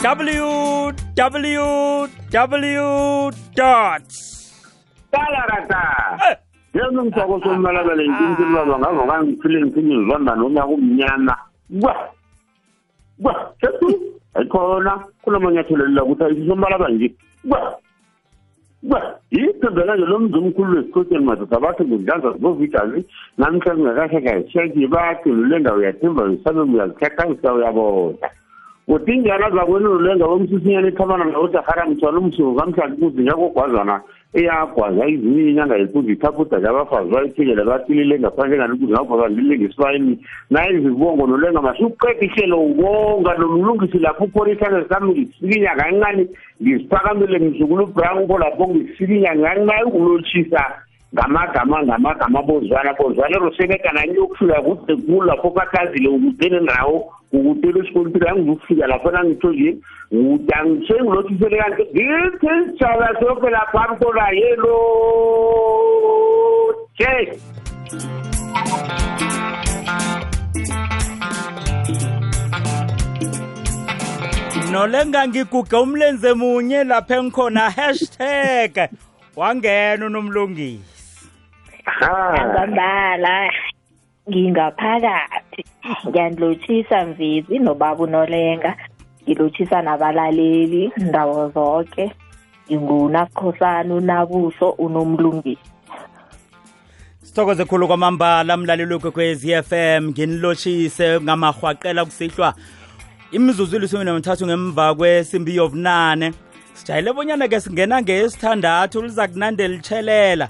www dot talarata yena ngithoko sombalabele inkintsini baba ngazokangifile ngiphinde ngizonda noma kumnyama. Kwa kwa sethu ayikhona. Kunamanyathelo lila ukuthi ayisisombalaba nje. Kwa kwa yithembela nje lo mzi omkhulu wesikotsheni madoda bathi ngudlanza zibovidazi namhla ngingakashakashaki bathi lulenga uyathemba usabe uyazikhakhangisa uyaboda utinjana zakwenululenga bomsisinyana ethabana nawutahara mthwalo msuku kamhlanje kuzi ngakogwazana eyagwaza ezinye inyanga yekunzi ithaphuda labafazi bayithekele bathilile ngaphandle nganukuthi ngagwaza ndilinga isifayini naye zibongo nolenga masuqeda ihlelo wonga nomlungisi lapho ukhorithanga sami ngisikinya kancane ngiziphakamele mzukulu ubranko lapho ngisikinya kancane ngulotshisa ngamagama ngamagama bozwana bozwana rosekekana niyokufika kude kula kokakazile ukudene nawo ukutela esikontiri angizokufika lapho nangitho nje ude angisengilothisele kanti ngithi isitshaba sonke laphami konayelo je nolenga ngiguga umlenze munye lapha engikhona hashtag wangena unomlungisi. Angambala ngingaphakathi. Ngiyanilothisa mvizi nobaba unolenga. Ngilothisa nabalaleli ndawo zonke ngingunakukhosana unabuso unomlungisi. Sithokoze khulu kwamambala mlaleli wekwekwezi FM nginilotshise ngamahwaqela kusihlwa imizuzu ilisumi nemithathu ngemva kwesimbi yobunane. Sijayele bonyana-ke singena ngesithandathu liza kunande litshelela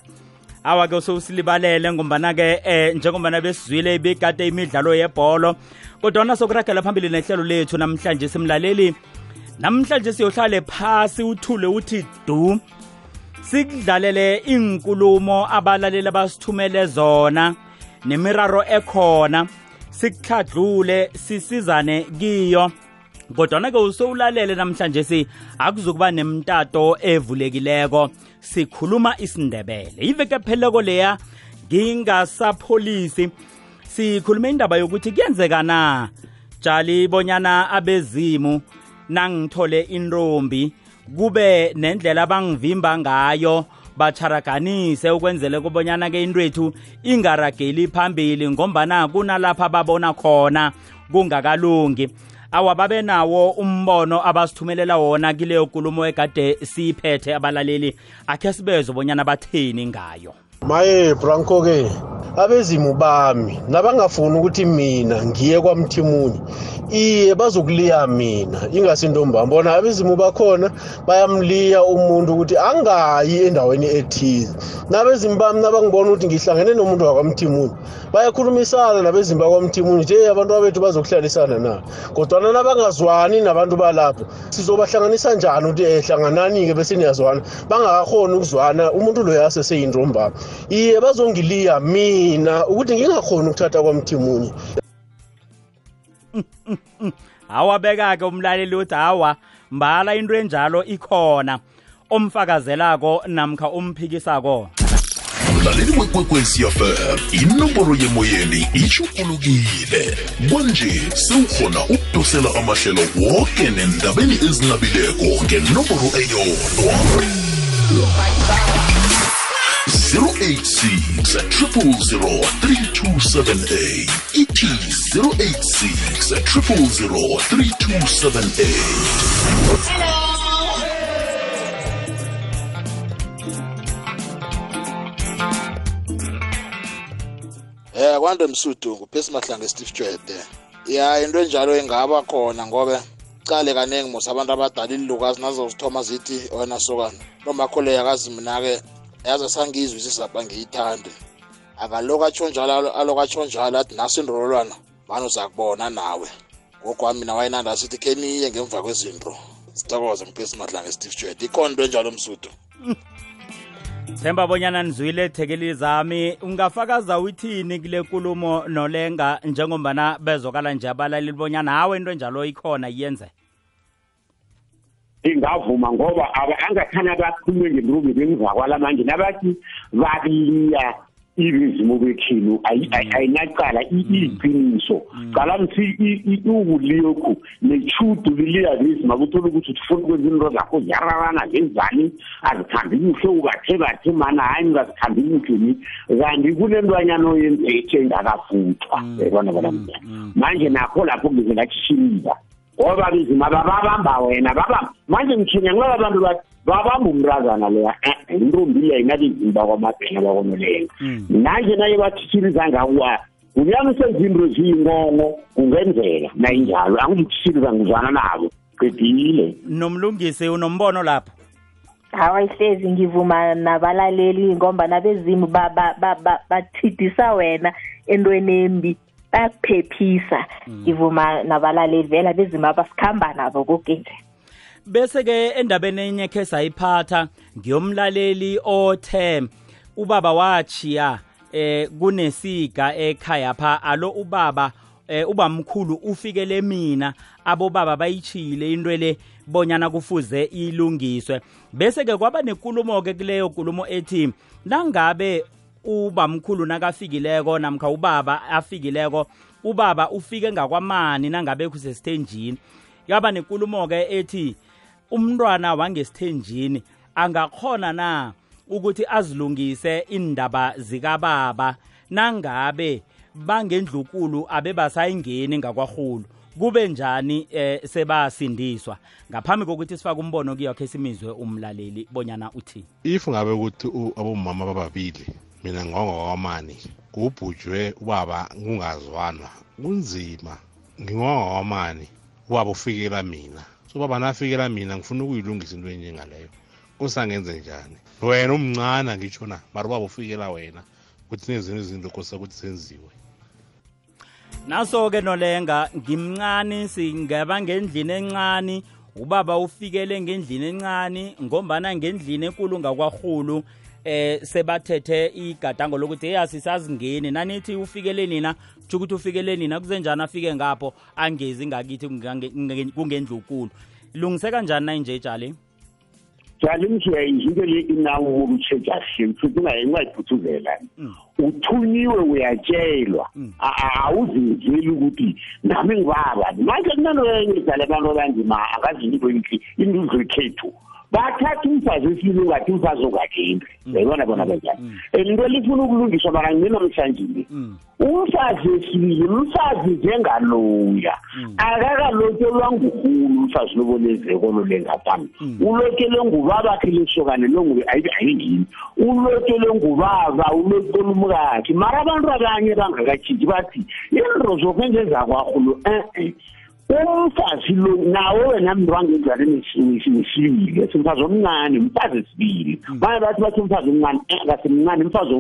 awa-ke sowusilibalele ngombana-ke eh njengombana besizwile ibikade imidlalo yebholo kodwana sokuragela phambili nehlelo lethu namhlanje simlaleli. Namhlanje siyohlale phasi uthule uthi du. Sikudlalele inkulumo abalaleli abasithumele zona nemiraro ekhona. Sikukhadlule sisizane kiyo kodwana-ke usowulalele namhlanje si akuzukuba nemtato evulekileko. Sikhuluma isindebele. Iveke pheleko leya ngingasapholisi. Sikhulume indaba yokuthi kuyenzeka na jali bonyana abezimu nangithole intombi kube nendlela abangivimba ngayo. Bacharaganise ukwenzele kubonyana-ke intwethu ingarageli phambili ngombana kunalapha babona khona kungakalungi. Awa babe nawo umbono abasithumelela wona kileyo nkulumo egade siyiphethe abalaleli. Akhe sibezwe bonyana batheni ngayo. Maye branko ke abezimu bami nabangafuni ukuthi mina ngiye kwamthimunye iye bazokuliya mina. Ingasintombami bona abezimu bakhona bayamliya umuntu ukuthi angayi endaweni ethize. Nabezimu bami nabangibona ukuthi ngihlangene nomuntu wakwamthimunye bayakhulumisana nabezimu bakwamthimunye nje abantu abethu bazokuhlalisana na? Kodwana nabangazwani nabantu balapho sizobahlanganisa njani ukuthi eh hlanganani-ke bese niyazwana? Bangakakhoni ukuzwana umuntu loyo aseseyintombami iye bazongiliya mina ukuthi ngingakhoni ukuthatha kwamthimunye awabeka-ke umlaleli uthi hawa mbala into enjalo ikhona omfakazelako namkha omphikisako. Mlaleli wekwekwecfm inomboro yemoyeni itshugulukile kwanje sewukhona ukudosela amahlelo woke nendabeni ezinabileko ngenomboro eyodwa. 086 000 3278 ithi 086 000 3278 Eh kwande msudu nguphesi mahlanga Steve Jwede. Ya into enjalo engaba khona ngobe cale kaningi mos abantu abadala ilukazi nazo zithoma zithi wena sokana nomakhole yakazi mina ke yaza sangizwisisa ba ngiyithande. Akaloku atsho njalo aloku atsho njalo athi naso indololwana mani uzakubona nawe. Ngokwami mina wayenanda sithi khe niye ngemva kwezinto. Sithokoze mphesi mahlanga Steve Jwede ikhona into enjalo msudu themba bonyana nizwile ethekeli zami. Ungafakaza uthini kule nkulumo nolenga njengombana bezokala nje abalaleli bonyana hawe into enjalo ikhona yenze ingavuma ngoba aba angathana bakhulume ngemrubi bengizakwala manje nabathi baliya ibizimo bekhinu ayi- ayi- ayinacala i- iyiqiniso. Cala mthi ukuliyokhu nechudu liliya bizima kuthola ukuthi ufuna ukwenza into zakho ziyararana zenzani? Azikhambi kuhle ubathe bathe mana hayi ngingazikhambi kuhle ni. Kanti kunentwanyana oyenze engakafuthwa yabona bona mntwana manje nakho lapho ngize ngashishiniza ngoba bizima bababamba wena baba manje ngithinya ngoba abantu bathi babamba umrazana leya eh, intombi leya inabizimba kwamabhena bakonolenga nanje naye bathithiriza ngakuwa kunyama sezinto ziyingongo kungenzeka nayinjalo angizithithiriza ngizwana nabo qedile nomlungisi unombono lapho hawa ihlezi ngivuma nabalaleli ngomba nabezimu ba- ba- ba- ba- bathidisa wena entweni embi bayakuphephisa ngivuma nabalaleli vela bezimu abasikhamba nabo kokenje bese ke endabeni enye khe sayiphatha ngiyomlaleli othe ubaba wachiya eh kunesiga ekhaya pha. Alo ubaba eh ubamkhulu ufikele mina. Abobaba bayichile into le bonyana kufuze ilungiswe. Bese ke kwaba nenkulumo ke kuleyo nkulumo ethi nangabe ubamkhulu nakafikileko namkha ubaba afikileko ubaba ufike ngakwamani nangabe kusesithenjini. Yaba nenkulumo ke ethi umntwana wangesithenjini angakhona na ukuthi azilungise indaba zikababa nangabe bangendlukulu abe basayingeni ngakwarhulu kube njani eh sebasindiswa? Ngaphambi kokuthi sifake umbono kuyokho esimizwe umlaleli bonyana uthi if ngabe ukuthi abomama bababili mina ngongwakwamani kubhujwe ubaba kungazwanwa kunzima. Ngingongwakwamani ubaba ufikela mina. So ubaba nafikela mina ngifuna ukuyilungisa into enjengaleyo kusangenze njani? Wena umncane ngitsho na? Mari ubaba ufikela wena kuthi nezinye izinto kosa ukuthi zenziwe naso-ke nolenga ngimncane singaba ngendlini encane. Ubaba ufikele ngendlini encane ngombana ngendlini enkulu ngakwarhulu eh sebathethe igadango lokuthi hey asisazingeni. Nanithi ufikele nina kutsho ukuthi ufikele nina kuzenjani afike ngapho angezi ngakithi kungange- kunge- kungendlukulu lungise kanjani nayinje jali jali msuyayizwa into le inawo ukutshetsha hle futhi ungayiphuthuzela uthunyiwe uyatshelwa A- a- awuzenzeli ukuthi nami ngibaba. Manje kunanoyenye jali abantu abanzima akazinto inhle induzo ekhethu bathatha umfazi esile ungathi umfazi ongakembi yayibona bona kanjani and into lifuna ukulungiswa mara nginamhlanje umfazi esibili umfazi njengaloya. Akakalotyelwa ngurhulu umfazi lobonezeko lolengatami ulotyelwe ngubabakhe lesokane longu ayingini ulotyelwe ngubaba ulotyelwe umkakhe. Mara abantu abanye bangakatshitshi bathi into zokwenzezakwarhulu e-e umfazi lo nawe wena mntu wangenzaleni sibili simfazi omncane umfazi esibili banye bathi bathi umfazi omncane akasemncane umfazi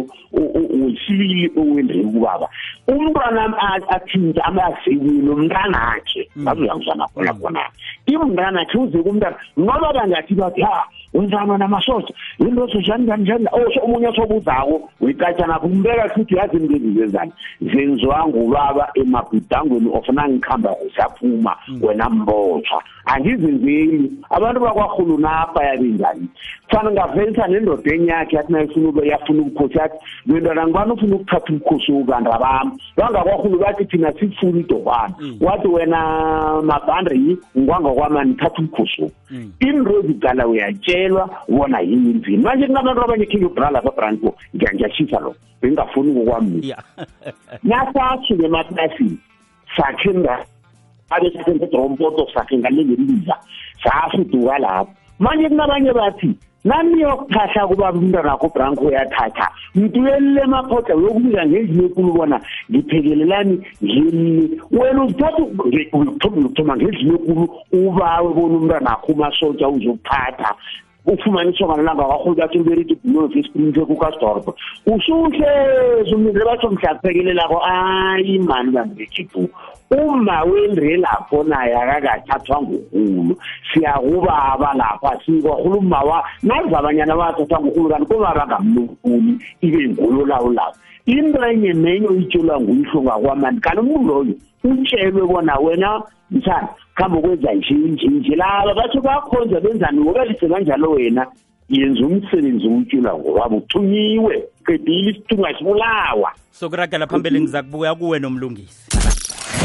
wesibili owendele ubaba umntwana athinta amasekile umntanakhe bazuyangizwana khona khona. Imntanakhe uze kumntana ngoba bangathi bathi ha wenzana namasosha into njani njani njani oh omunye osobuzako uyikatshana kumbeka futhi yazi into ezizenzani. Zenziwa ngubaba emabhudangweni ofuna ngikhamba usaphuma wena mbotshwa angizenzeli. Abantu bakwarhulu napha yabenjani fana ngavelisa nendoda enyakhe yathi nayifuna ube yafuna ubukhosi yathi bentwana ngibani ufuna ukuthatha ubukhosi ubanda bami? Bangakwarhulu bathi thina sifuna idokwana wathi wena mabhandri ngwangakwamani thatha ubukhosi obu into ezidala uyatshelwa bona yini inzini manje kunabantu abanye khinge ubra lapha branco ngiyangiyashisa lo bengingafuni ngokwami. Ya. Nasasuke emaplasini sakhe nga abe sakhe ngedrompoto sakhe ngalengeliza safuduka lapho. Manje kunabanye bathi naniyokuphahla kubaba umntwana wakho branco uyathatha mtuyelile emaphota uyokubika ngendlini ekulu bona ngiphekelelani ngilile wena uzithatha ukuthoma ngendlini ekulu ubawe bona umntwana wakho umasotsha uzokuphatha ufumanisa ngalanga kwakhulu bathi uberiti bunofi esikhulumi sekukasdorp usuhlezi umlindle batsho mhlaphekelelako ayi mani bangekhethu uma wendre lapho naye akakathathwa nguhulu. Siyakubaba lapha sikwahulu umawa nazi abanyana bathathwa nguhulu kanti kuba bangamnukuli ibe ngulo lawo lapho. Into enye nenye uyitshelwa nguyihlo ngakwamani kanti umuntu loyo utshelwe bona wena mthana khambe ukwenza nje nje nje laba batsho bakhonza benzani ngoba lise kanjalo wena yenza umsebenzi uwutshula ngobaba uthunyiwe qedile isithunga sibulawa. Sokuragela phambili ngiza kubuya kuwe nomlungisi.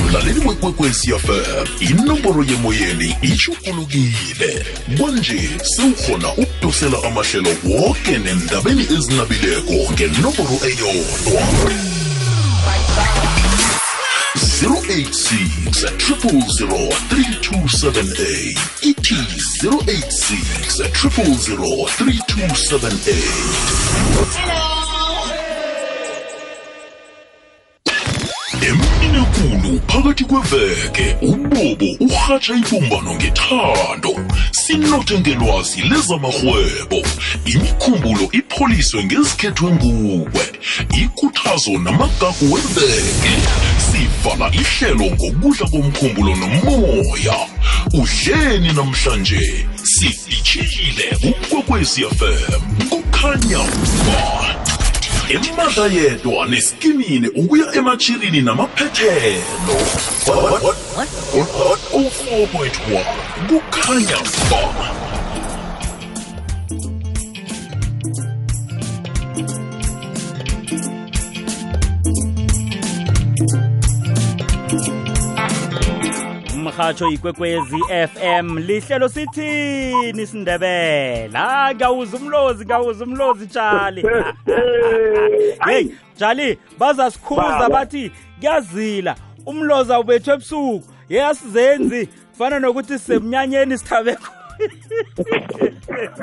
Mlaleli wekwekwezi fm inomboro yemoyeni ishukulukile kwanje sewukhona ukudosela amahlelo woke nendabeni ezinabileko ngenomboro eyodwa. 086 000 3278 ithi 086 000 3278 phakathi kweveke ubobo urhatsha ibumbano ngethando. Sinothe ngelwazi lezamarhwebo. Imikhumbulo ipholiswe ngezikhethwe nguwe ikhuthazo namagagu weveke. Sivala ihlelo ngokudla komkhumbulo nomoya. Udleni namhlanje sifitshile ukwekwecfm kukhanya ba emadla yedwa neskimini ukuya ematshirini namaphethelo 4.1 kukhanya ba umhatsho ikwekwezi FM lihlelo sithini sindebela ha ngawuza umlozi ngawuza umlozi tshali hey tshali bazasikhuza bathi kuyazila umlozi awubethwe ebusuku. Yeyasizenzi fana nokuthi sisemnyanyeni sithabekho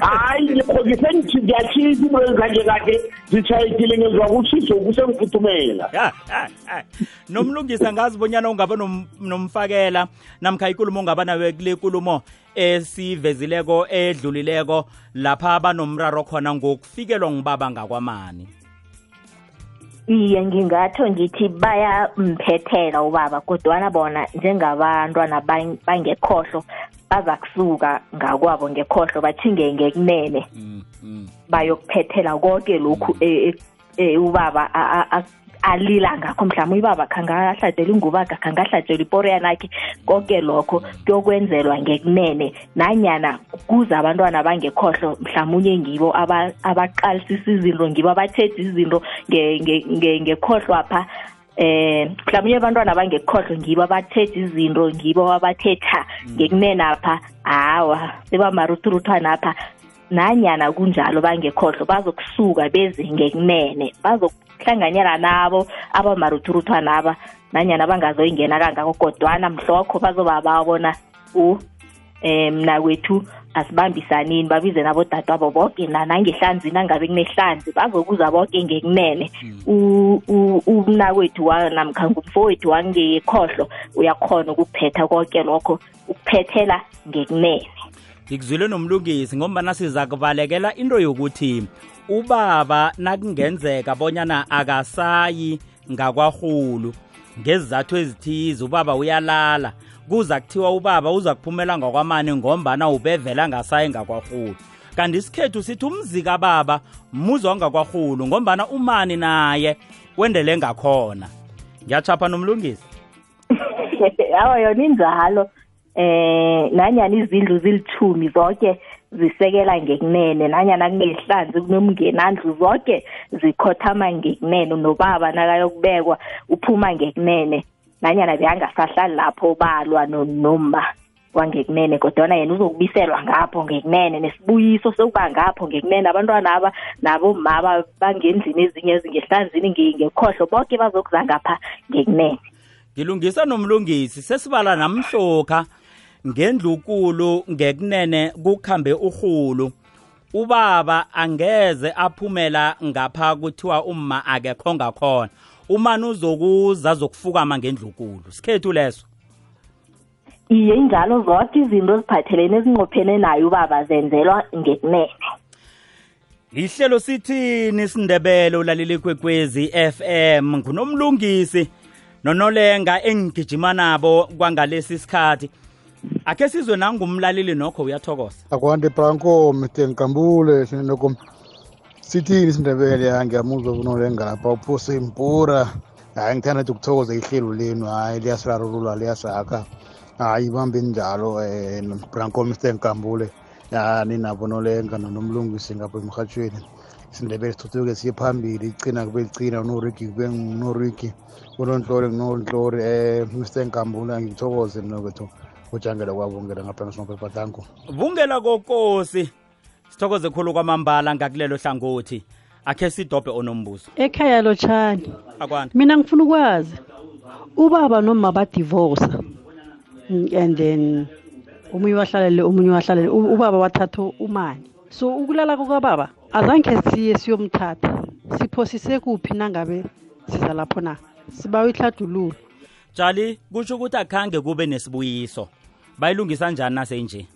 hayi ngikhokise ngiyatshisa into ezanje kade zitshayisile ngezwa kushisa kusengifuthumela nomlungisi angazi bonyana ungaba nom- nomfakela namkha ikulumo ongaba nawe kule kulumo esivezileko edlulileko lapha banomraro khona ngokufikelwa ngubaba ngakwamani. Iye ngingatsho ngithi bayamphethela ubaba kodwana bona njengabantwana bang- bangekhohlo baza kusuka ngakwabo ngekhohlo bathinge ngekunene. Mm, mm. bayokuphethela konke lokhu e- e- e- ubaba a- a- a- alila ngakho. Mhlawumbe ubaba khangahlatshela ingubaga khangahlatshela iporiyana yakhe konke lokho kuyokwenzelwa ngekunene. Nanyana kuza abantwana bangekhohlo mhlawumunye ngibo aba- abaqalisisa izinto ngibo abathethe izinto nge- eh mhlawumbe abantwana bangekhohlo ngibo abathethe izinto ngibo abathetha ngekunene apha hawa sebamaruthuluthwana apha nanyana kunjalo bangekhohlo bazokusuka beze ngekunene. Bazokuhlanganyela nabo abamaruthuluthwana aba nanyana bangazoyingena kangako kodwana mhlokho bazoba bona u um mna kwethu asibambisanini babize nabodadwabo boke na- nangehlanzini angabe kunehlanzi bazokuza boke ngekunene. U- umnakwethu wa- namkha ngumfowethu wangekhohlo uyakhona ukuphetha konke lokho ukuphethela ngekunene. Ngikuzwile nomlungisi ngombana siza kubalekela into yokuthi ubaba nakungenzeka bonyana akasayi ngakwarhulu ngezizathu ezithize ubaba uyalala kuza kuthiwa ubaba uza kuphumela ngakwamani ngombana ubevela ngasayi ngakwarhulu. Kanti isikhethu sithi umzika baba muzi wangakwarhulu ngombana umani naye wendele ngakhona. Ngiyachapha nomlungisi. Awa yona injalo. Eh nanyana izindlu zilithumi zonke zisekela ngekunene nanyana kunehlanzi kunomngenandlu zonke zikhothama ngekunene nobaba nakayokubekwa uphuma ngekunene. Nanyana beyangasahlali lapho balwa no- noma wangekunene kodwana yena uzokubiselwa ngapho ngekunene nesibuyiso sokuba ngapho ngekunene. Abantwana aba nabo maba bangendlini ezinye ezingehlanzini nge- ngekhohlo bonke bazokuza ngapha ngekunene. Ngilungisa nomlungisi sesibala namhlokha ngendlukulu ngekunene kukhambe urhulu. Ubaba angeze aphumela ngapha kuthiwa umma akekho ngakhona. Umani uzokuza azokufukama ngendlukulu sikhethu leso. Iye injalo zonke izinto eziphathelene ezinqophene naye ubaba zenzelwa ngekunene. Ihlelo sithini sindebele ulaleli kwekwezi FM ngunomlungisi nonolenga engigijima nabo kwangalesi sikhathi. Akhe sizwe nangumlaleli nokho uyathokoza. Akwande branko mr. Nkambule sinoko sithini isindebele hayi ngiyamuzwa kunolenga lapha uphose impura hayi ngithanda nje ukuthokoza ihlelo lenu. Hayi liyasirarulula liyasakha hayi ibambeni njalo um branko mr nkambule. Ya ninabo nolenga nonomlungisi ngapha emrhatshweni isindebele sithuthuke siye phambili. Icina kube licina unorigi kube ngunorigi. Unontlori ngunontlori um mr nkambula ngithokoze mna kwethu ujangela kwabungela ngapha ngesinophepatanko vungela kokosi sithokoze khulu kwamambala ngakulelo hlangothi. Akhe sidobhe onombuzo ekhaya lotshani akwana mina ngifuna ukwazi ubaba noma badivorce and then omunye wahlalele omunye wahlalele ubaba wathatha umani so ukulala kwakababa azange siye siyomthatha. Siphosise kuphi nangabe siza lapho na? Sibawa ihladululo tshali kutsho ukuthi akhange kube nesibuyiso. Bayilungisa njani nasenje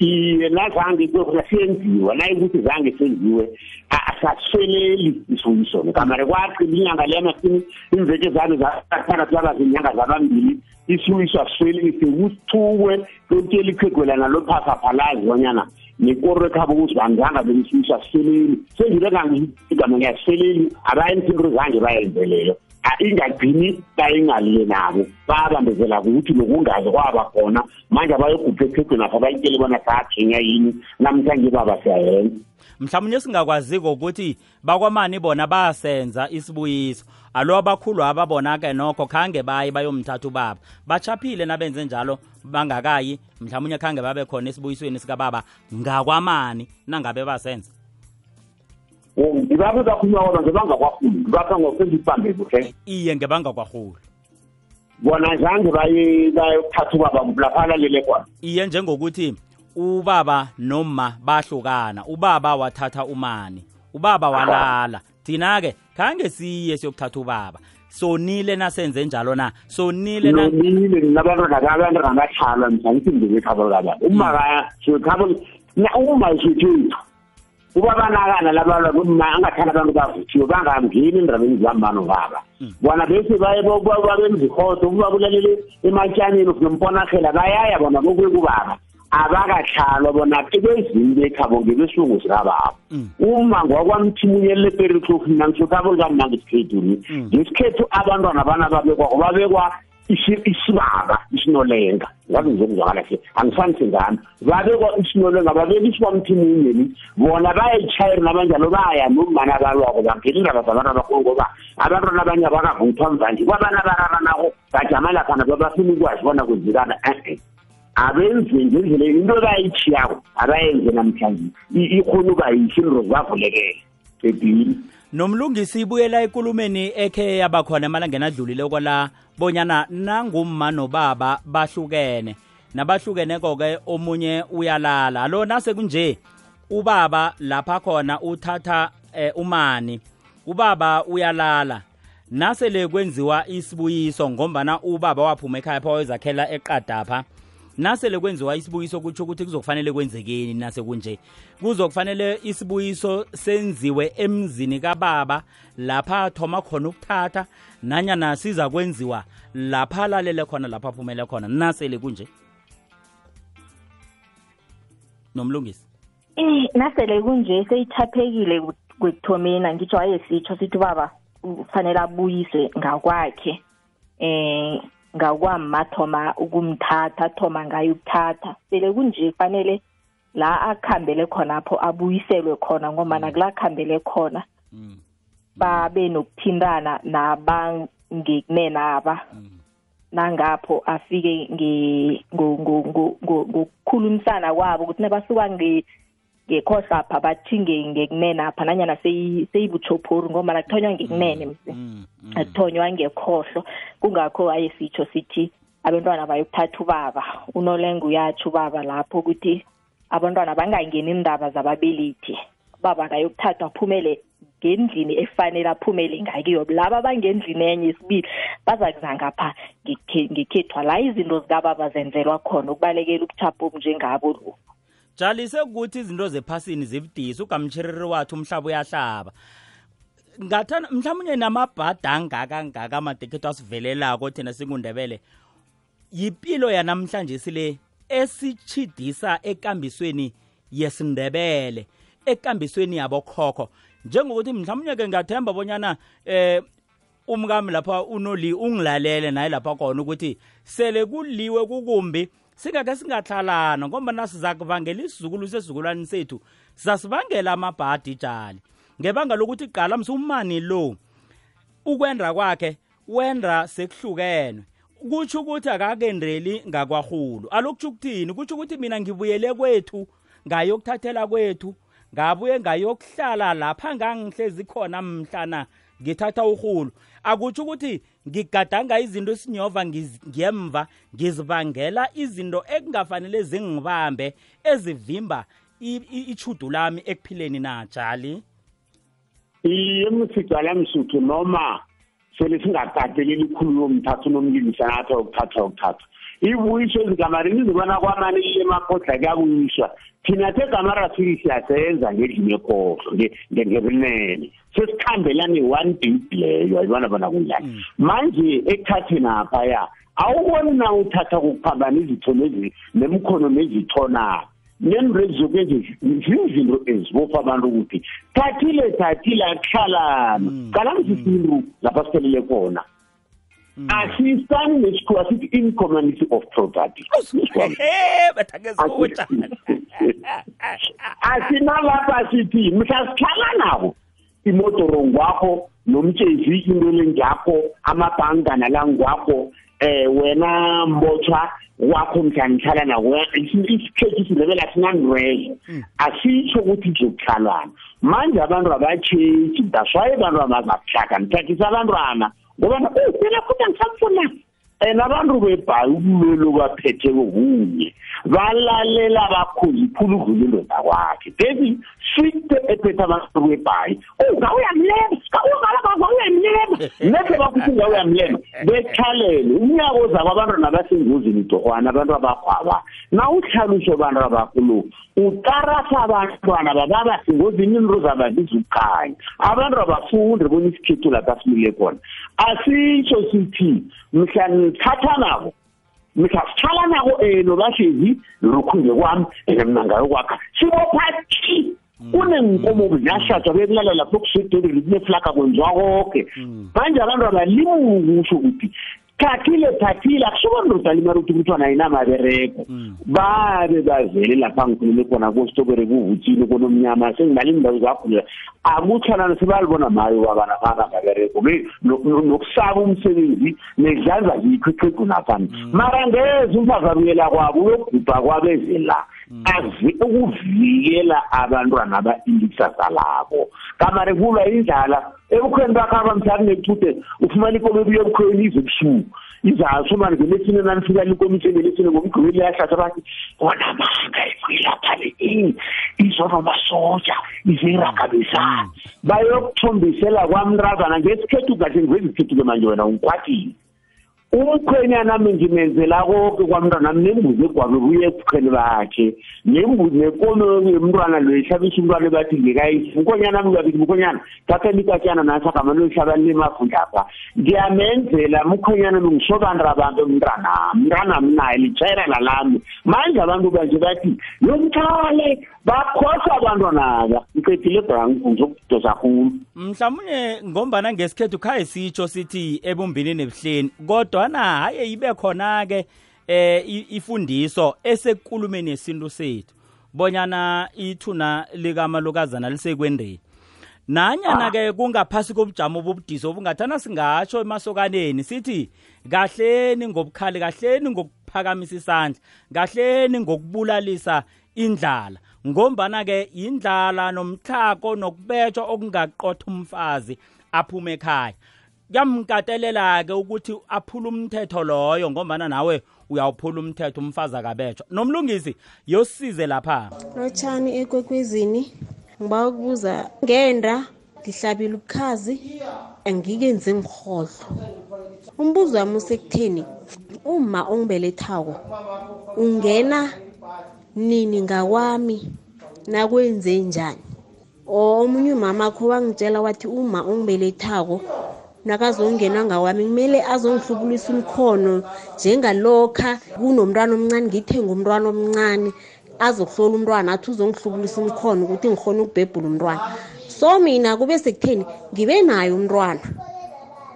iye nazange kuyokuna senziwa nayekuthi zange senziwe asasweleli isoyi sona kamare kwaqila inyanga leyamasini imveke zane zathandathu zabazi inyanga zabambili isiwiso aswelise kusithukwe lontela ikhegwelana lophasaphalazi banyana nekoro ekhabo ukuthi banganga belisiwiso asweleli sengibe kangiigama ngiyasweleli abayenza into zange bayenzeleyo ingagcini bayingalile nabo. Babambezela ukuthi nokungazi kwaba khona. Manje abayogupha ephegweni apha bayitshele bona saginya yini? Namhlanje baba siyayenza. Mhlawumnye singakwaziko ukuthi bakwamani bona basenza isibuyiso. Alo abakhulu ababona-ke nokho khange baye bayomthatha ubaba. Bachaphile nabenze njalo bangakayi. Mhlawumunye khange babe khona esibuyisweni sikababa. Ngakwamani nangabe basenza? Ngibabe bakhulunywa kodwa ngebangakwakhulu ngibapha ngosengisibambe kuhle. Iye ngebangakwarhulu bona zange baye bayothatha ubaba lapha alalele khona. Iye njengokuthi ubaba noma bahlukana ubaba wathatha umani ubaba walala. Thina-ke khange siye siyokuthatha ubaba. Sonile nasenze njalo na? Sonile na? Nonile nabantwana kabantu ngabahlala mhlangithi ngebekhabo kababa uma sikhabo uma sithethu ubabanakana labalwa kuma angathanda abantu bavuthiwe bangangeni endabeni zihambano baba bona bese babenza ikhodo ukuba kulalele ematshaneni nomponahela bayaya bona kokuye kubaba. Abakahlalwa bona bezinye bekhabo ngebesilungu sikababa uma ngokwamthimunyelele periklof mina ngisokhabo likamna ngesikhethuni ngesikhethu abantwana bana babekwako babekwa isibaba isinolenga. Ngazi ngizokuzwakala hle angifanise ngami babekwa isinolenga babeka isikwamthimunyeni bona bayayitshayiri nabanjalo baya nomana balwako bangena indaba zabantu abakhulu ngoba abantwana abanye abakavuthwa mvanje kwabana bararanako bajama laphana babafuna ukwazi bona kwenzekana e-e. Abenze ngendlela into abayitshiyako abayenze namhlanje. Ikhona uba yihle into zibavulekele ebhili nomlungisi ibuyela ekulumeni ekhe yabakhona emalangeni adlulile kwala bonyana nangumma nobaba bahlukene. Nabahlukeneko-ke omunye uyalala. Alo nase kunje ubaba lapha khona uthatha eh, umani. Ubaba uyalala. Nasele kwenziwa isibuyiso ngombana ubaba waphuma ekhaya pha wayozakhela eqadapha. Nasele kwenziwa isibuyiso kutsho ukuthi kuzokufanele kwenzekeni nase kunje. Kuzokufanele isibuyiso senziwe emzini kababa lapha athoma khona ukuthatha nanyana siza kwenziwa lapha alalele khona lapha aphumele khona. Nasele kunje? Nomlungisi. Eh nasele kunje seyithaphekile kwekuthomeni ngitsho wayesitsho sithi baba kufanele abuyise ngakwakhe. Eh ngakwama thoma ukumthatha thoma ngayo ukuthatha sele kunje fanele la akhambele khonapho abuyiselwe khona ngoba nakula khambele khona babe nokuthintana nabangekunenaba nangapho afike ngokukhulumisana kwabo ukuthi nabasuka ngekhohlapha bathinge ngekunenapha nanyana seyibuchophori ngoba nakuthonywa ngekunene mse. akuthonywa ngekhohlo. Kungakho wayesitsho sithi abantwana bayokuthatha ubaba. Unolenga uyatsho ubaba lapho ukuthi abantwana bangangeni indaba zababelethi. Ubaba kayokuthathwa aphumele ngendlini efanele aphumele ngakiyo. Laba bangendlini enye isibili baza kuza ngapha ngekhethwa la izinto zikababa zenzelwa khona ukubalekela ubuthapho obunjengabo lo jali sekukuthi izinto zephasini zibudisi ugamtshiriri wathi umhlaba uyahlaba. Ngathana mhlawumbe namabhada angaka ngaka amadekhetho asivelelako thina singundebele yipilo yanamhlanje sile esichidisa ekambisweni yesindebele ekambisweni yabokhokho. Njengokuthi mhlawumnye-ke ngathemba bonyana eh umkami lapha unoli ungilalele naye lapha khona ukuthi sele kuliwe kukumbi singake singahlalana ngoba nasiza kubangela isizukulu sesizukulwane sethu. Sasibangela amabhadi tjali. Ngebanga lokuthi qala msumani lo ukwenda kwakhe wenda sekuhlukenwe. Kutsho ukuthi akakendeli ngakwahulu. Alokutsho ukuthini? Kutsho ukuthi mina ngibuyele kwethu ngayokuthathela kwethu ngabuye ngayokuhlala lapha ngangihlezi khona mhlana ngithatha uhulu akutsho ukuthi ngigadanga izinto esinyova ngiyemva ngizibangela izinto ekungafanele zingibambe ezivimba ichudu lami ekuphileni najali iye msigcala msuthu noma sele singakateleli ikhulu yomthatha unomlingisa nathi okuthatha okuthatha ibuyisho ezigamarini izibona kwamani emakhodla kuyakuyiswa thina thegamara sili siyasenza ngendlini ekhohlo ngebunene sesikhambela ne-one date leyo ayibona bona kunjani? Mm. manje ekuthatheni aphaya awuboni na uthatha kukuphambana izitho nemkhono nezithona nento ezizokwenze zizinto ezibopha abantu ukuthi thathile thathile akuhlalana qala msisintu lapha siphelele khona. Asisani nesikhuwa sithi incommunity of property asinalapha sithi mhla sihlala nabo imotoro ngwakho nomtshezi into lengakho amabhanga nalangwakho eh wena mbotshwa wakho mhlangihlala nawo isikhethi isindebele asinandwele asitsho ukuthi kuzokuhlalwana manje abantu abatshentshi that's why abantu amazakuhlaka nithakisa abantwana. Ngoba oh phela futhi angisakufuna and abantu bebhayi ubulwelo baphethe kunye balalela abakhulu iphula udlula indoda kwakhe dethi swite ephethe abantu bebhayi. Oh ngawuyamleba ngawuyamleba nekhe bakuthi ngawuyamleba bekhalele umnyaka oza kwabantwana basengozini idorhwana abantu abakhwaba. Na uhlalusho abantu abakhulu utarasa abantwana bababa sengozini into zababiza ukukhanya abantu abafundi bona isikhethu lapha simile khona. Asitsho sithi mhla ngithatha nabo. Mhla sithala nabo um nobahlezi nokhunje kwami and mna ngayokwakha sibophathi kunenkomo ziyahlatshwa bekulala lapho kusedoleni kuneflaka kwenziwa konke manje abantu abalimuki kusho ukuthi thathile thathile akusubona rudalima ruthi umntwana ayinamabereko mm. babe bavele lapha ngikhulule khona kositokere kuvuthile konomnyama sengibale indawo zakhulela akuthonana sebalibona mayo babana banamabereko nokusaba umsebenzi nedlanza yikho iqhegu naphani mm. mara ngeze umfazi abuyela kwabo uyokubhubha kwabezela ukuvikela abantwana ba-ilisasa labo kamare kulwa indlala ebukhweni bakho abamhlani nechude ufumana ikomo ebuye ebukhweni ize ebusuku izasho mani ngelesine nanifika linkomitsheni ngelesine ngomgqibeli yahlatha bathi bona manga ifuyilapha le ini izonomasoja iziragabisana bayokuthombisela kwamntrazana ngesikhethu kahle ngiveza isikhethu-ke manje wena ungikwatile umkhwenyana ami ngimenzela konke kwamntwana ami nembuzi egwabe buye ebukhwele bakhe. Nembuzi nekomo yemntwana lo ehlabisa umntwana bathi ngekayisi umkhonyana ami babithi mkhonyana thatha likatyana nasagama loyihlabani lemafundapha ngiyamenzela mkhonyana mi ngisobani rabantu mntwanami mntwanami naye litshayela lalami. Manje abantu banje bathi yomthale bakhohlwa abantwanaba ngiqedile brank ngizokudosa khulu. Mhlawumbe ngombana ngesikhethu khaye sitsho sithi ebumbini nebuhleni kodwana haye ibe khona-ke eh ifundiso esekulumeni yesintu sethu bonyana ithuna likamalukazana lisekwendeni. Nanyana-ke kungaphasi kobujamo obubudisi obungathana singatsho emasokaneni sithi kahleni ngobukhali kahleni ngokuphakamisa isandla kahleni ngokubulalisa indlala ngombana-ke indlala nomtlhako nokubetshwa okungaqotha umfazi aphume ekhaya. Kuyamkatelela-ke ukuthi aphule umthetho loyo ngombana nawe uyawuphula umthetho umfazi akabetshwa nomlungisi yosize lapha. Lotshani ekwekwezini? Ngiba ukubuza ngenda ngihlabile ubukhazi angikenzi ngirhodlo umbuzo wami usekutheni uma ongibelethako ungena nini ngakwami? Nakwenze njani? Omunye umama kho wangitshela wathi uma ongibelethako nakazongena ngakwami kumele azongihlubulisa umkhono njengalokha kunomntwana omncane ngithenga umntwana omncane azokuhlola umntwana athi uzongihlubulisa umkhono ukuthi ngikhona ukubhebhula umntwana. So mina kube sekutheni ngibe nayo umntwana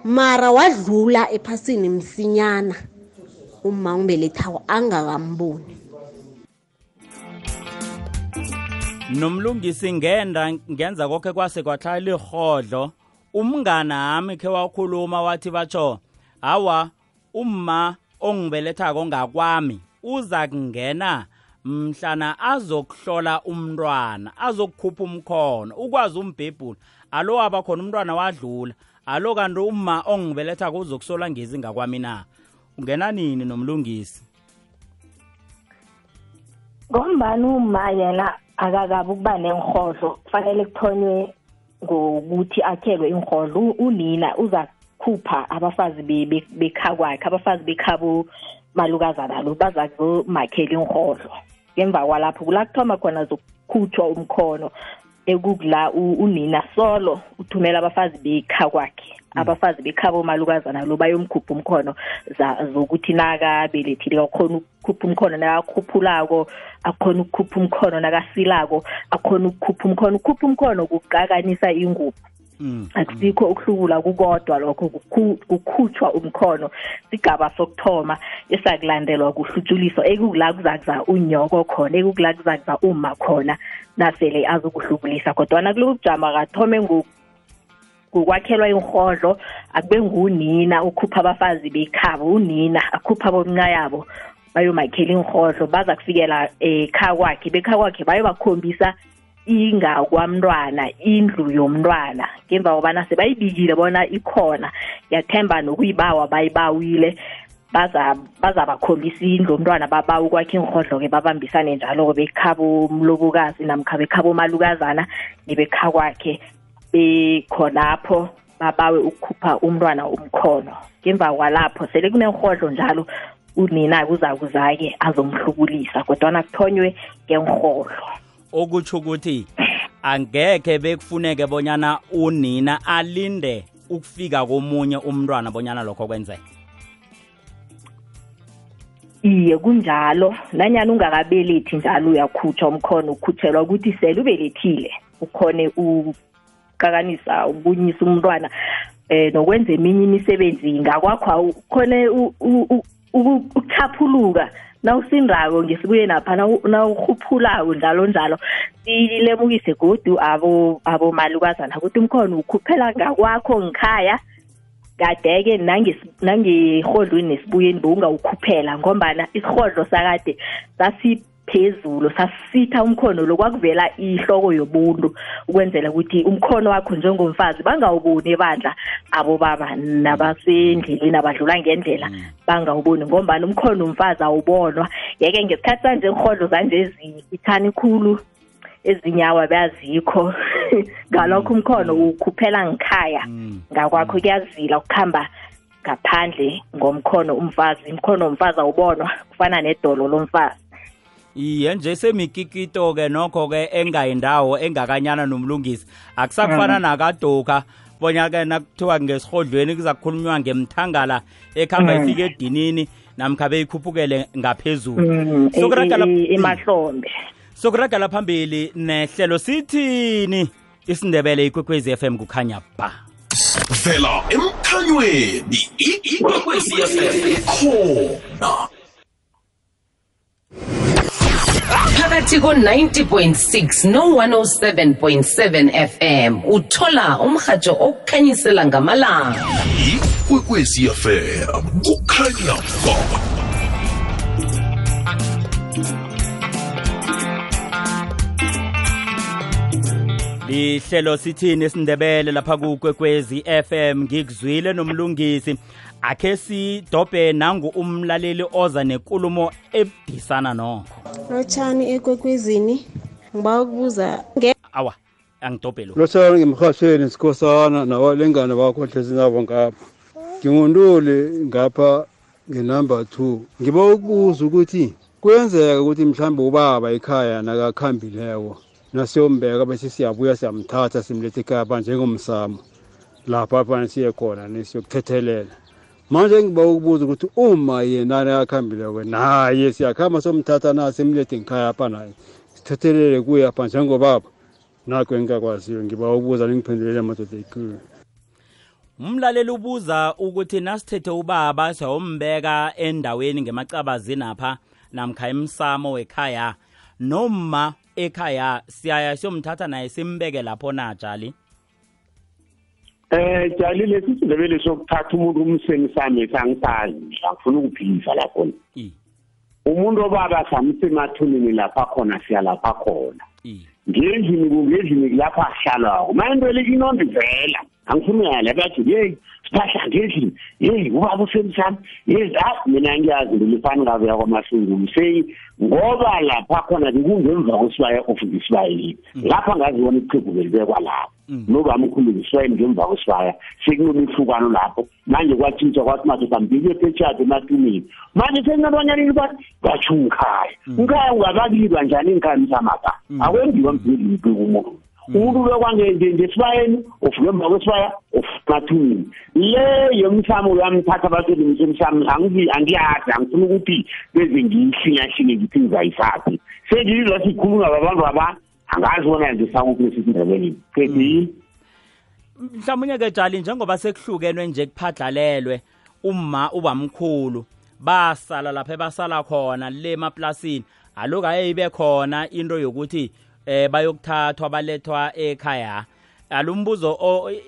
mara wadlula ephasini msinyana. Uma ngibelethako angakamboni. Nomlungisi ngenda ngenza konke kwase kwahlala ihodlo umngana hami khe wakhuluma wathi batsho hawa umma ongibelethako ngakwami uza kungena mhlana azokuhlola umntwana azokukhupha umkhono ukwazi umbhebhula. Alo abakhona umntwana wadlula alo kanti umma ongibelethako uzokusola ngezi ngakwami na? Ungena nini nomlungisi? Ngombani uma yena? Akakabi ukuba nenhodlo kufanele kuthonywe ngokuthi akhelwe inhodlo unina uza khupha abafazi bekha kwakhe abafazi bekhabo malukazana lo baza kuzomakhela inhodlo ngemva kwalapho kula kuthoma khona zokukhutshwa umkhono ekukula unina solo uthumela abafazi bekha kwakhe abafazi bekhabo malukazana lo bayomkhupha umkhono zokuthi nakabelethile akhona ukukhupha umkhono nakakhuphulako akhona ukukhupha umkhono nakasilako akhona ukukhupha umkhono. Ukukhupha umkhono kuqakanisa ingubo. Akusikho ukuhlubula kukodwa lokho kukhutshwa umkhono sigaba sokuthoma esakulandelwa kuhlutshuliso ekukula kuzakuza unyoko khona ekukula kuzakuza uma khona nasele azokuhlubulisa. Kodwana kuloku kujama kathome ngokwakhelwa inhodlo akube ngunina ukhupha abafazi bekhaba unina akhupha bomnca yabo bayomakhela inhodlo baza kufikela ekha kwakhe. Bekha kwakhe bayobakhombisa ingakwamntwana indlu yomntwana ngemva kobana sebayibikile bona ikhona. Yathemba nokuyibawa bayibawile. Baza bazabakhombisa indlu omntwana babawu ukwakhe inhodlo-ke babambisane njalo-ke bekhabo mlobokazi namkha bekhabo malukazana nebekha kwakhe bekhonapho babawe ukukhupha umntwana umkhono ngemva kwalapho sele kunenhodlo njalo unina kuza kuzake azomhlubulisa kodwana kuthonywe ngenhodlo okutsho ukuthi angekhe bekufuneke bonyana unina alinde ukufika komunye umntwana bonyana lokho kwenzeka iye kunjalo. Nanyani ungakabelethi njalo uyakhutshwa umkhono ukhutshelwa ukuthi sele ubelethile ukhone ukuqakanisa ukunyisa umntwana eh nokwenza eminye imisebenzi. Ngakwakho khone ukuchaphuluka. Nawusindako ngesibuye napha nawurhuphulako njalo njalo silemukise godu abo abomalukazana ukuthi umkhono ukhuphela ngakwakho ngikhaya kadeke nangehodlweni nesibuyeni bowungawukhuphela ngombana isihodlo sakade sasiphezulu sasitha umkhono lo kwakuvela ihloko yobuntu ukwenzela ukuthi umkhono wakho njengomfazi bangawuboni ebandla abobaba nabasendleleni abadlula ngendlela bangawuboni ngombana umkhono umfazi awubonwa. Yeke ngesikhathi sanje ihodlo zanje zifithani khulu ezinyawo bayazikho ngalokho umkhono ukhuphela ngikhaya ngakwakho kuyazila ukuhamba ngaphandle ngomkhono umfazi. Umkhono umfazi awubonwa kufana nedolo lomfazi. Iye nje semikikito-ke nokho-ke engayindawo engakanyana nomlungisi. Akusakufana nakadoka bonya-ke nakuthiwa ngesihodlweni kuza kukhulunywa ngemthangala ekuhamba ifike edinini namkha beyikhuphukele ngaphezulu. Sokuragala emahlombe sokuragala phambili nehlelo sithini? Isindebele ikwekwezi FM kukhanya ba. Vela emkhanyweni ikwekwezi FM ikhona. Phakathi ko-90.6 no-107.7 fm uthola umrhatsho okukhanyisela ngamalanga. Ikwekwezi FM kukhanya ba lihlelo sithini isindebele lapha kukwekwezi FM ngikuzwile nomlungisi akhe sidobhe nangu umlaleli oza nenkulumo ebudisana nokho. Lotshani ekwekwezini ngiba ukubuza awa angidobhe lo lotshani ngemhasheni sikhosana nawalengane bakho hlezinabo ngapha. Ngingunduli ngapha ngenumber 2 ngiba ukubuza ukuthi kuyenzeka ukuthi mhlawumbe ubaba ekhaya nakakhambileko nasiyombeka bese siyabuya siyamthatha simlethe ekhaya pha njengomsamo. Lapha phana siye khona nesiyokuthethelela. Manje ngiba ukubuza ukuthi uma yena nakakhambileko naye siyakhamba somthatha na simlethe ngikhaya pha naye sithethelele kuye pha njengobaba nakho engingakwaziyo ngiba ukubuza ningiphendulele madoda ekhulu umlaleli ubuza ukuthi nasithethe ubaba siyawombeka endaweni ngemacabazini apha namkha emsamo wekhaya noma ekhaya siyaya siyomthatha naye simbeke lapho na jali? Eh jali lesi sindebele sokuthatha umuntu umseni sami sangisazi angifuna ukuphilisa lapho umuntu obaba samse emathunini lapha khona siya lapha khona ngendlini kungendlini lapha ahlalako manje into inondo ivela angifuni uyala bathi yeyi siphahla ngendlini. Yeyi ubaba usemsami yeyi ah mina ngiyazi ngilifani ngabe yakwamasungulu seyi ngoba lapha khona bekungemva kwesibaya of isibayeni lapha ngazibona ichigu belibekwa lapho noba mkhulu isibayeni ngemva kwesibaya sekunomihlukano lapho. Manje kwatshintsha kwathi manje sambike phetshathi ematumini manje sekunabanyana bathi batsho ngikhaya ngikhaya ungabakilwa njani engikhaya msamapha akwenziwa mdlili umuntu umuntu bekwangesbayeni ufuke emva kwesibaya ufemathunini le yomsamo uyamthatha abasebenzi emsamo angiyazi angifuna ukuthi beze ngiyihlinyahlinye ngithi ngizayisaphi sengizwa sikhuluma babantu aba angazi bona ngisakuphi lesisindebeleni qedile mhlawumunye ke jali njengoba sekuhlukenwe nje kuphadlalelwe uma ubamkhulu basala lapha ebasala khona le emaplasini aloku ayeyibe khona into yokuthi eh bayokuthathwa balethwa ekhaya. Alumbuzo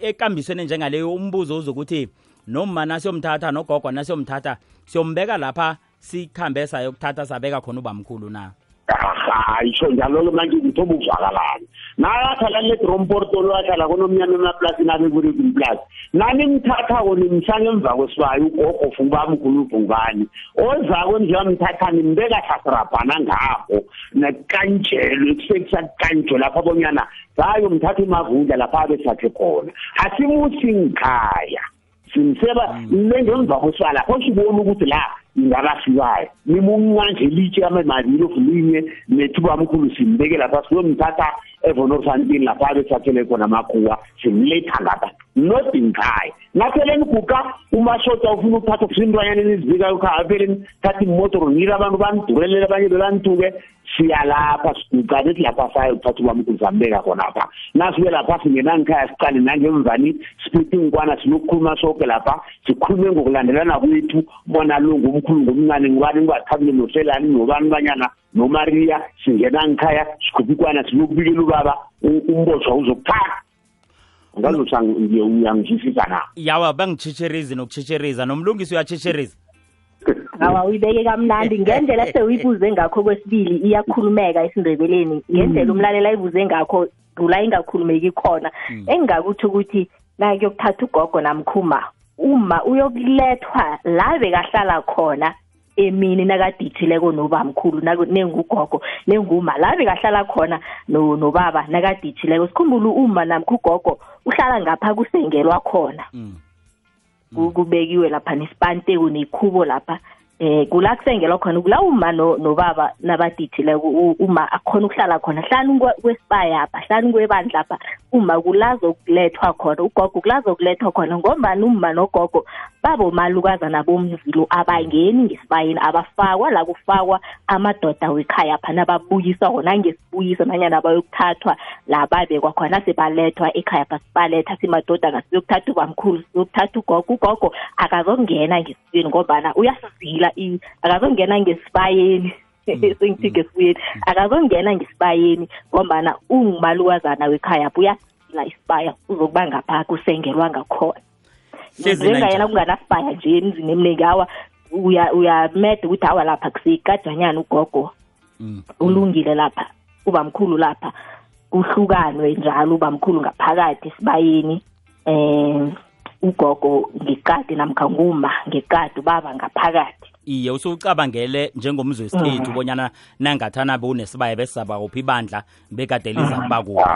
ekambisweni njengaleyo umbuzo uzokuthi noma nasiyomthatha nogogo nasiyomthatha siyombeka lapha sikhambe sayokuthatha sabeka khona ubamkhulu na? Hayi sho njalo manje ngithoba ukuvakalana nakathala le dromporto lwathala konomnyana emaplasini abekule kumplasi. Nani mthathako nimshanga emva kwesibayi ugogo fungubamkhulu uvungubani ozako njeyamthatha nimbeka sasirabhana ngapho nakanjelwe kusekusakanjwe lapho abonyana bayomthatha imavundla lapha abesathe khona. Asimusi ngikhaya. Simseba nengemva kwesibaya lapho sibona ukuthi la ingakafikayo nimunqanje litshe amemabili ofulinye nethuba mkhulu simbeke lapha siyomthatha evonorfantin lapha besakhele khona amakhuwa simletha ngapha. Not nkhaya napheleni kuka umashota ufuna ukuthatha kusintwanyaneni izibikayo khaya apheleni thatha imotoro nile abantu banidurelele abanye bebanithuke siyalapha sigucane silapha sayo kuthatha ubamkuzambeka khonapha nasibe lapha singenangikhaya sicale nangemvani siphithi ngikwana sinokukhuluma soke lapha. Sikhulume ngokulandelana kwethu. Bona lungu umkhulu ngomncane ngibani ngibathabile nofelani nobani banyana nomariya singena ngikhaya sikhupha ikwana silokubikela ubaba umbotshwa uzokuthatha ngazothi uyangizwisisa na? Yawa bangitshitsherizi nokutshitsheriza nomlungisi uyatshitsheriza awa uyibeke kamnandi. Ngendlela sewuyibuze ngakho kwesibili iyakhulumeka esindebeleni. Ngendlela umlalela ayibuze ngakho la ingakhulumeki khona. Engingakuthi ukuthi nakuyokuthatha ugogo namkhuma uma uyokulethwa la bekahlala khona emini nakadithileko nobamkhulu nengugogo nenguma. La bekahlala khona nobaba nakadithileko sikhumbule uma namkha ugogo uhlala ngapha kusengelwa khona. Kubekiwe lapha nesipanteko nekhubo lapha. Eh kula kusengelwa khona kula uma nobaba nabadithileko uma akhona ukuhlala khona. Hlanu kwesibaya apha hlanu kwebandla apha uma kulazo kulethwa khona ugogo kulazo kulethwa khona ngombani uma nogogo babomalukazana bomzilo abangeni ngesibayeni abafakwa la kufakwa amadoda wekhaya apha nababuyiswa khona ngesibuyiso nanyana bayokuthathwa la babekwa khona sebalethwa ekhaya phasibaletha simadoda ngasiyokuthatha ubamkhulu siyokuthatha ugogo ugogo akazongena ngesibuyeni ngombana uyasizila akazongena ngesibayeni sengithi ngesibuyeni. Akazongena ngesibayeni ngombana ungumalukazana wekhaya apha uyasizila isibaya uzokuba ngapha kusengelwa ngakhona njengayena kunganasibaya nje emzini eminingi awa uyameda ukuthi awa lapha kusikajanyana ugogo. Ulungile lapha ubamkhulu lapha. Kuhlukanwe njalo ubamkhulu ngaphakathi esibayeni. Um ugogo ngekati namkha nguma ngekati ubaba ngaphakathi. Iye usucabangele njengomzwe wesikhethu ubonyana nangathana bewunesibaya besizaba kuphi ibandla bekade liza kuba kuphi.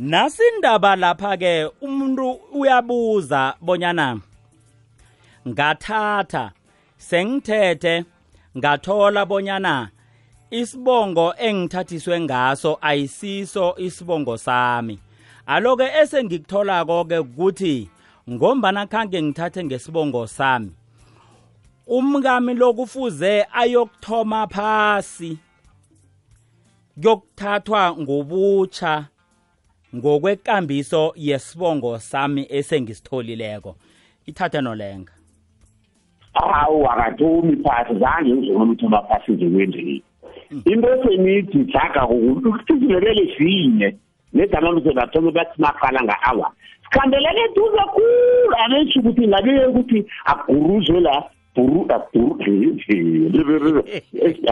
Nasindaba lapha-ke umuntu uyabuza bonyana ngathatha sengithethe ngathola bonyana isibongo engithathiswe ngaso ayisiso isibongo sami. Aloke esengikutholako-ke ukuthi ngombana khange ngithathe ngesibongo sami umkami lokufuze ayokuthoma phasi kuyokuthathwa ngobutsha ngokwekambiso yesibongo sami esengisitholileko. Ithathe nolenga. Hawu akathomi phasi zange ngizona umthoma phasi nje kwendlini into ukuthi isindebele sinye negama msebathome bathi maqala nga-awa. Sikhambeleke duze khulu abetsho ukuthi ngabe ukuthi aguruzwe la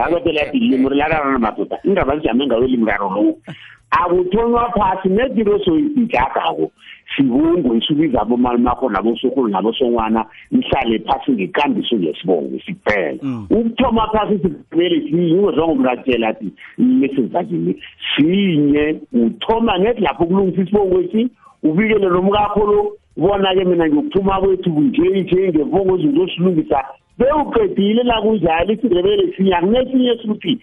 akatelatilimi ri lararana madoda indaba zijame ngayo limraro lowo akuthonywa phasi nedilo soyijagako sibungu isubiza abomalimako nabosokulu nabosongwana nihlale phasi ngekambiso yesibongo siphela ukuthoma phasi sikumele sinye ungezwangomratshela ati mesezakini sinye uthoma neti lapho kulungisa isibongo esi ubikele nomkakho lo bona-ke mina ngiyokuthuma kwethu kunje nje ngemfongo izinto osilungisa bewuqedile la kunjalo isindebele sinye akunesinye suthi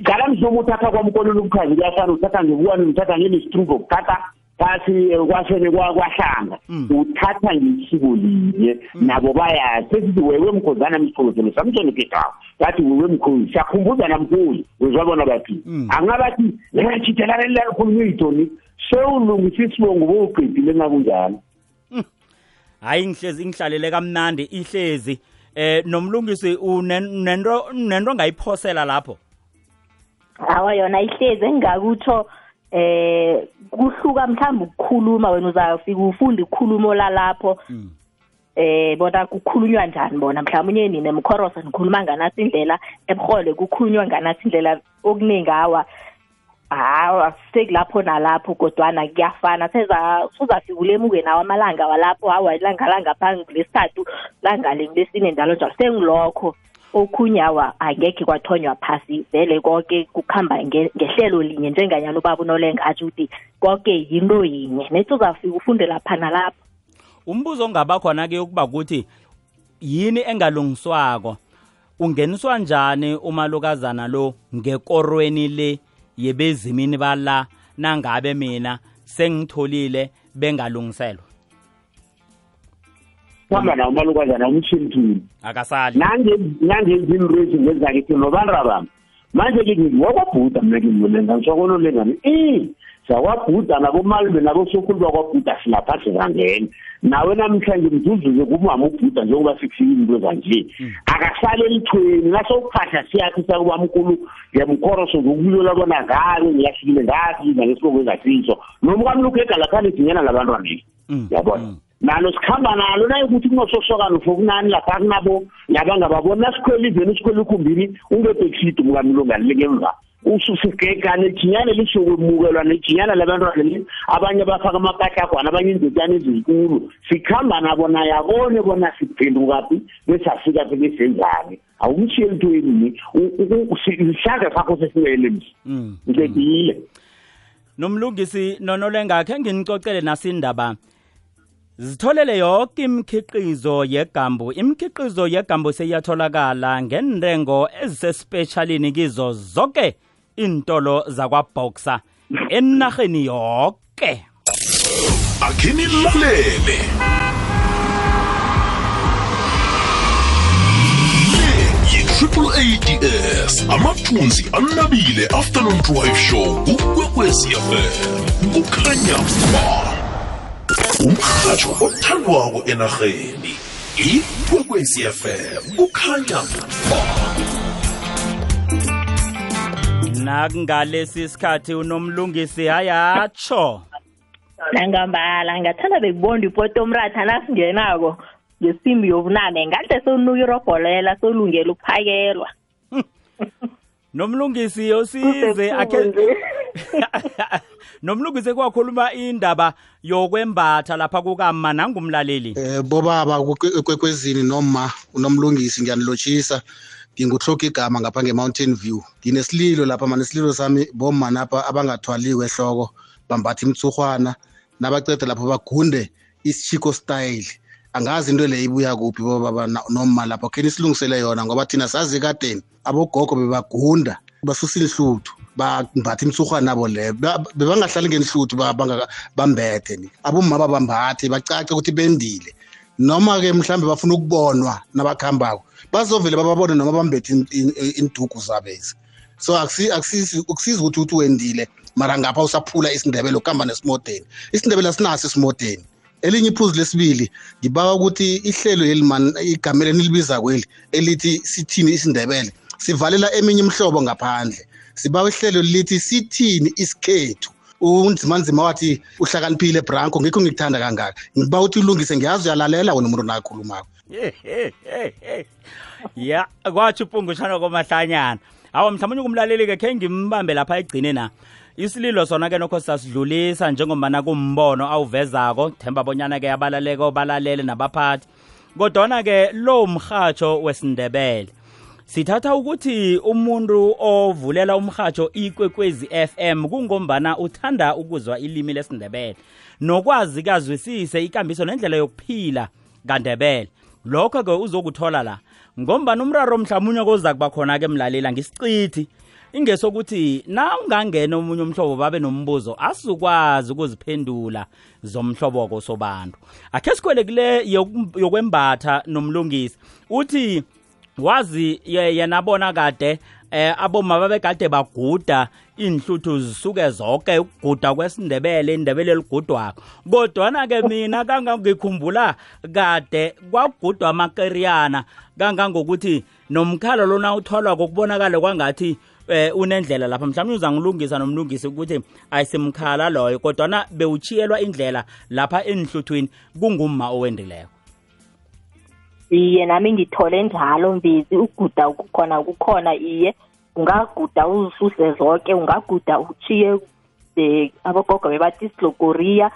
ngala mhlobo uthatha kwamkolelo ubukhazi kuyafana uthatha ngebuwane uthatha ngenesitruvo ukuthatha phasi kwasene kwahlanga. Uthatha ngesiko linye. Nabo bayazi sesithi wewe mkhonzana msikhongozelo samsoni ketawo bathi wewe mkhozi siyakhumbuza namkhulu wezwabona bathi. Angabathi chithelalekhulunywe yitoni sewulungisa isibongo bowuqedile ngakunjalo hayi ngihlezi ngihlalele kamnandi ihlezi. Eh nomlungisi unento nento ngayiphosela lapho? Hawa yona ihlezi engingakutsho eh kuhluka mhlawumbe ukukhuluma wena uzafika ufunde ukukhuluma olalapho eh bona kukhulunywa njani bona? Mhlawumbe nini nemkhorosa nikhuluma nganasi indlela ebuhole kukhulunywa nganasi indlela okuningi hawa hawa sekulapho nalapho kodwana kuyafana. Seza suzafika ulemuke nawo amalanga walapho hawa ilanga langaphansi lesithathu langale lesine njalo njalo. Sengilokho. Okhunyawa angekhe kwathonywa phasi vele konke kukhamba ngehlelo linye njenganyana ubaba unolenga atsho ukuthi konke yinto yinye. Nethi uzafika ufunde lapha nalapho umbuzo ongaba khona-ke ukuba ukuthi yini engalungiswako? Ungeniswa njani umalukazana lo ngekorweni le yebezimini bala nangabe mina sengitholile bengalungiselwa? Kuhamba nawo umalukazana umshintini akasali. Nangenza into ezingezakithi nobandra bami. Manje-ke ngiwakwabhuda mna ngimulenga ngiswakonolengani i zakwabhuda nabomalume nabosokulu bakwabhuda silapha sizangena nawe namhlanje mzuzuke kumama ubhuda njengoba sikufika into zanje akasale elithweni nasokuphahla siyathi sakubamkhulu ngiyamkhoroso ngokulola bona ngake ngiyahlile ngafika ngesibongo engasiso noma ukamlukega laphana idinyana labantwaneni yabona nalo sikhamba nalo naye ukuthi kunososokano fokunani lapha kunabo labangababoni nasikhwela iveni sikhwela ikhumbini ungebhekisidi mukamlungani lengemva ususigegane jinyane lisokwemukelwa nejinyana labantwana li abanye bafaka amakahlagwana abanye indodana ezinkulu sikhamba nabo naye abone bona siphendukaphi besafika besenzani. Awumshiye elithweni isandla sakho sesiwele msi ngibekile nomlungisi nonolenga khe nginicocele nasindaba. Zitholele yonke imikhiqizo yegambu. Imikhiqizo yegambu seyiyatholakala ngenrengo ezisespecialini kizo zonke intolo zakwaboxer. Enarheni yonke akhini lalele yi-triple ads amathunzi anabile afternoon drive show ukwekwecfm kukhanya ba umrhatsho othandwako enarheni ikwekwecfm kukhanya ba nakungalesi sikhathi unomlungisi hayatsho nangambala ngathanda bekubonda ipoto omratha nasingenako ngesimbi yobunane. Ngahle sonuka irobholela solungela ukuphakelwa. Nomlungisi yosize akhe nomlungisi kwakhuluma indaba yokwembatha lapha kukama nangumlaleli. Eh bobaba kwekwezini noma unomlungisi ngiyanilotshisa. Ngingutloka igama ngapha nge-mountain view. Nginesililo lapha mani isililo sami boma napha abangathwaliwe ehloko bambatha imtsurhwana nabaceda lapho bagunde isishiko style. Angazi into leyo ibuya kuphi bobaba noma lapho. Kheni silungisele yona ngoba thina sazi kadeni abogogo bebagunda basusa inhluthu. Bambatha imsurhwana nabo leyo bebangahlali ngenhluthu bambethe abomma babambathe bacace ukuthi bendile. Noma-ke mhlambe bafuna ukubonwa nabakuhambako bazovele bababone noma bambethe indugu zabezi so akusizi ukuthi ukuthi wendile mara ngapha usaphula isindebele ukuhamba nesimodeni. Isindebele asinaso isimodeni. Elinye iphuzu lesibili ngibawa ukuthi ihlelo leli man igama elinibiza kweli elithi sithini isindebele. Sivalela eminye imhlobo ngaphandle. Siba ihlelo lithi sithini isikhethu? Unzimanzima wathi uhlakaniphile branko ngikho ngikuthanda kangaka. Ngiba uthi ulungise ngiyazi uyalalela wena umuntu nakhulumako. Ya kwathi upungushana komahlanyana. Awa mhlawumbe kumlaleli-ke khe ngimbambe lapha egcine na. Isililo sona-ke nokho sasidlulisa njengobana kumbono awuvezako. Themba bonyana-ke abalaleko balalele nabaphathi. Kodwana-ke lo mrhatsho wesindebele. Sithatha ukuthi umuntu ovulela umrhatsho ikwekwezi FM kungombana uthanda ukuzwa ilimi lesindebele. Nokwazi kazwisise ikambiso nendlela yokuphila kandebele. Lokho-ke uzokuthola la. Ngombana umraro mhlawumunye koza kuba khona-ke emlalela ngisicithi ingesokuthi na ungangena omunye umhlobo babe nombuzo asizukwazi ukuziphendula zomhloboko sobantu akhe sikhwele kule yokwembatha nomlungisi. Uthi wazi yena bona kade eh aboma babegade baguda inhluthu zisuke zonke ukuguda kwesindebele indebele ligudwako kodwana ke mina kangangikhumbula kade kwagudwa amakeriyana kangangokuthi nomkhalo lona utholwa kokubonakala kwangathi eh unendlela lapha. Mhlawumbe uzangilungisa nomlungisi ukuthi ayisimkhala loyo kodwana bewuchiyelwa indlela lapha enhluthwini kungumma owendileko iye nami ngithole njalo mbizi. Uguda kukhona kukhona iye. Ungaguda uzisuse zonke ungaguda uchiye um abogogo bebathi isilogoriya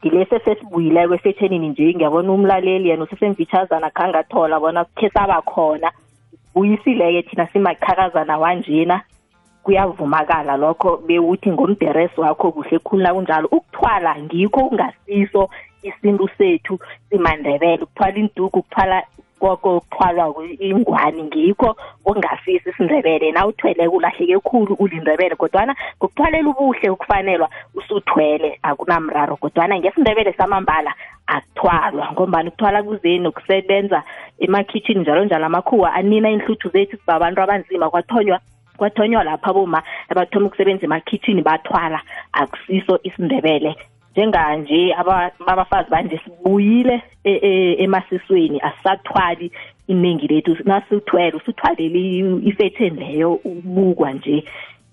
ngilesi sesibuyileko efethenini nje ngiyabona umlaleli yena usesemfitshazana khangathola bona khe saba khona. Buyisile-ke thina simaqhakazana wanjena. Kuyavumakala lokho bewuthi ngomderesi wakho kuhle khulu nakunjalo. Ukuthwala ngikho kungasiso isintu sethu simandebele ukuthwala induku ukuthwala koko ukuthwalwa ingwani ngikho okungasisi isindebele. Na uthwele kulahleke khulu ulindebele kodwana ngokuthwalela ubuhle ukufanelwa usuthwele akunamraro kodwana ngesindebele samambala akuthwalwa ngombani ukuthwala kuzeni ukusebenza emakhitshini njalo njalo amakhuwa anina inhluthu zethu sibabantu abanzima kwathonywa kwathonywa lapha boma abathoma ukusebenza emakhitshini bathwala akusiso isindebele njenganje abafazi banje sibuyile e, e, emasisweni asisathwali iningi lethu. Nasithwele usuthwalele ifetheni leyo ubukwa nje.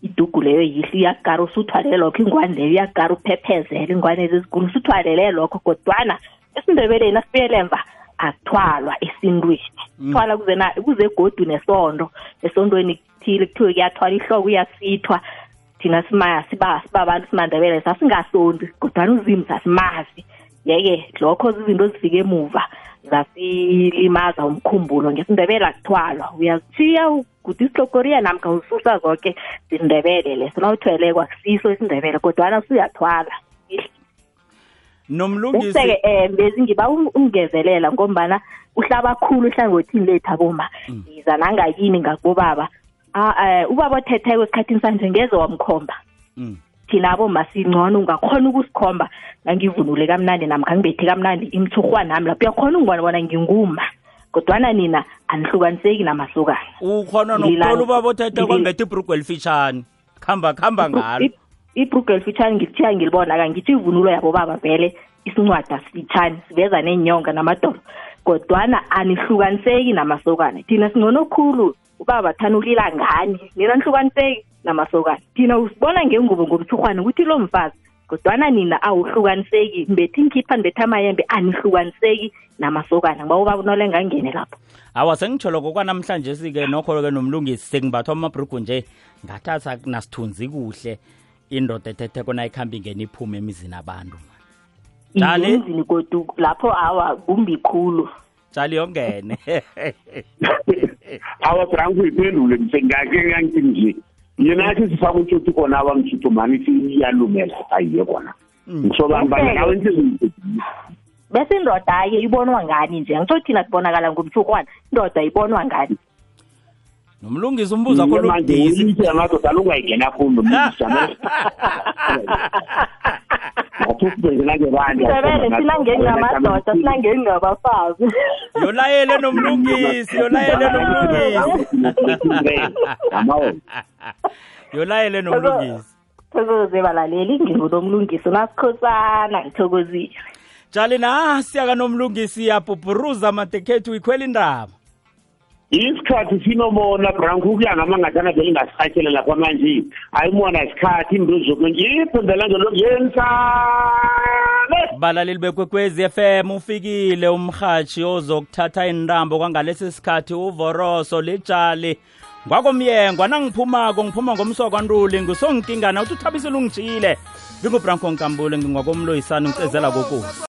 Idugu leyo yihle iyagara usuthwalele lokho ingwane leyo iyagara uphephezele ingwane ezizigulu usuthwalele lokho kodwana esindebeleni asibuyele emva akuthwalwa esintwini. Thwala kuze kuze godu nesondo. Esondweni kuthile kuthiwe kuyathwala ihloko uyasithwa. Thina simaya siba sibabantu simandebele sasingasondi kodwana uzimu sasimazi. Yeke lokho zizinto ezifike emuva zasilimaza umkhumbulo. Ngesindebele akuthwalwa uyazithiya uguda isihlokoriya namkha ususa zonke zindebele leso. Nawuthweleko akusiso isindebele kodwana usuyathwala. Nomlungisi useke um bezi ngiba ungezelela ngombana uhlaba khulu ehlangothini lethu aboma yiza nangakini ngakubobaba um ubaba othetheko esikhathini sanje ngeze wamkhomba. Thina aboma singcono ungakhona ukusikhomba? Ngangivunule kamnandi namkha ngibethe kamnandi imthurhwa nami lapho. Uyakhona ungibona bona nginguma kodwana nina anihlukaniseki namasokana. Ukhona nokuthola ubaba othethe kwambethe ibhrugu elifitshane khamba khamba ngalo. ibhrugu elifitshane ngilithiya ngilibona kangithi ivunulo yabo baba vele isincwada sifitshane siveza neenyonga namadolo. Kodwana anihlukaniseki namasokana. Thina singcono khulu ubaba thana ulila ngani? Nina nihlukaniseki namasokana. Thina usibona ngengubo ngomthurhwane ukuthi lo mfazi kodwana nina awuhlukaniseki. Mbethe inkhipha nibethe amayembe anihlukaniseki namasokana. Ngoba ubaba unole ngangene lapho. Awa sengitsholo kokwanamhlanje sike nokho-ke nomlungisi sekungathwa amabhrugu nje. Ngathatha nasithunzi kuhle. Indoda ethetheko nayikhambi ngena iphume emizini abantu. Kodu lapho awa kumbi khulu tshali yongene awa branko iphendule ngake ngangithi nje yena athi sifake utshoti khona abamtshutho mani iyalumela ayiye kona. Ngisobambana nawe nti bese indoda-ke ibonwa ngani nje? Angitsho thina sibonakala ngumthurhwana indoda ibonwa ngani? Nomlungisi umbuzo akho lobudisi amadoda alungayingena khulu Ndebele sinangeni ngamadoda sinangeni ngabafazi yolayele nomlungisi yolayele nomlungisi. Yolayele nomlungisi. Thokoze balaleli ngingunomlungisi unasikhosana ngithokozile. Tshali nasi yakanomlungisi yapuphuruza madekhethu ikhwela indaba. Isikhathi sinomona branko ukuya ngama ngathana vele ngasihakele lapha manje ayimona isikhathi iphindela ngelo yensane? Balaleli bekwekwezi FM ufikile umhathi ozokuthatha inrambo kwangalesi sikhathi uvoroso lijali ngwakomyengwa nangiphumako ngiphuma ngomsokwantuli ngusongikingana uthi uthabisile ungijile ngingubranko nkambule ngingwakomloyisani ngicezela kokuzi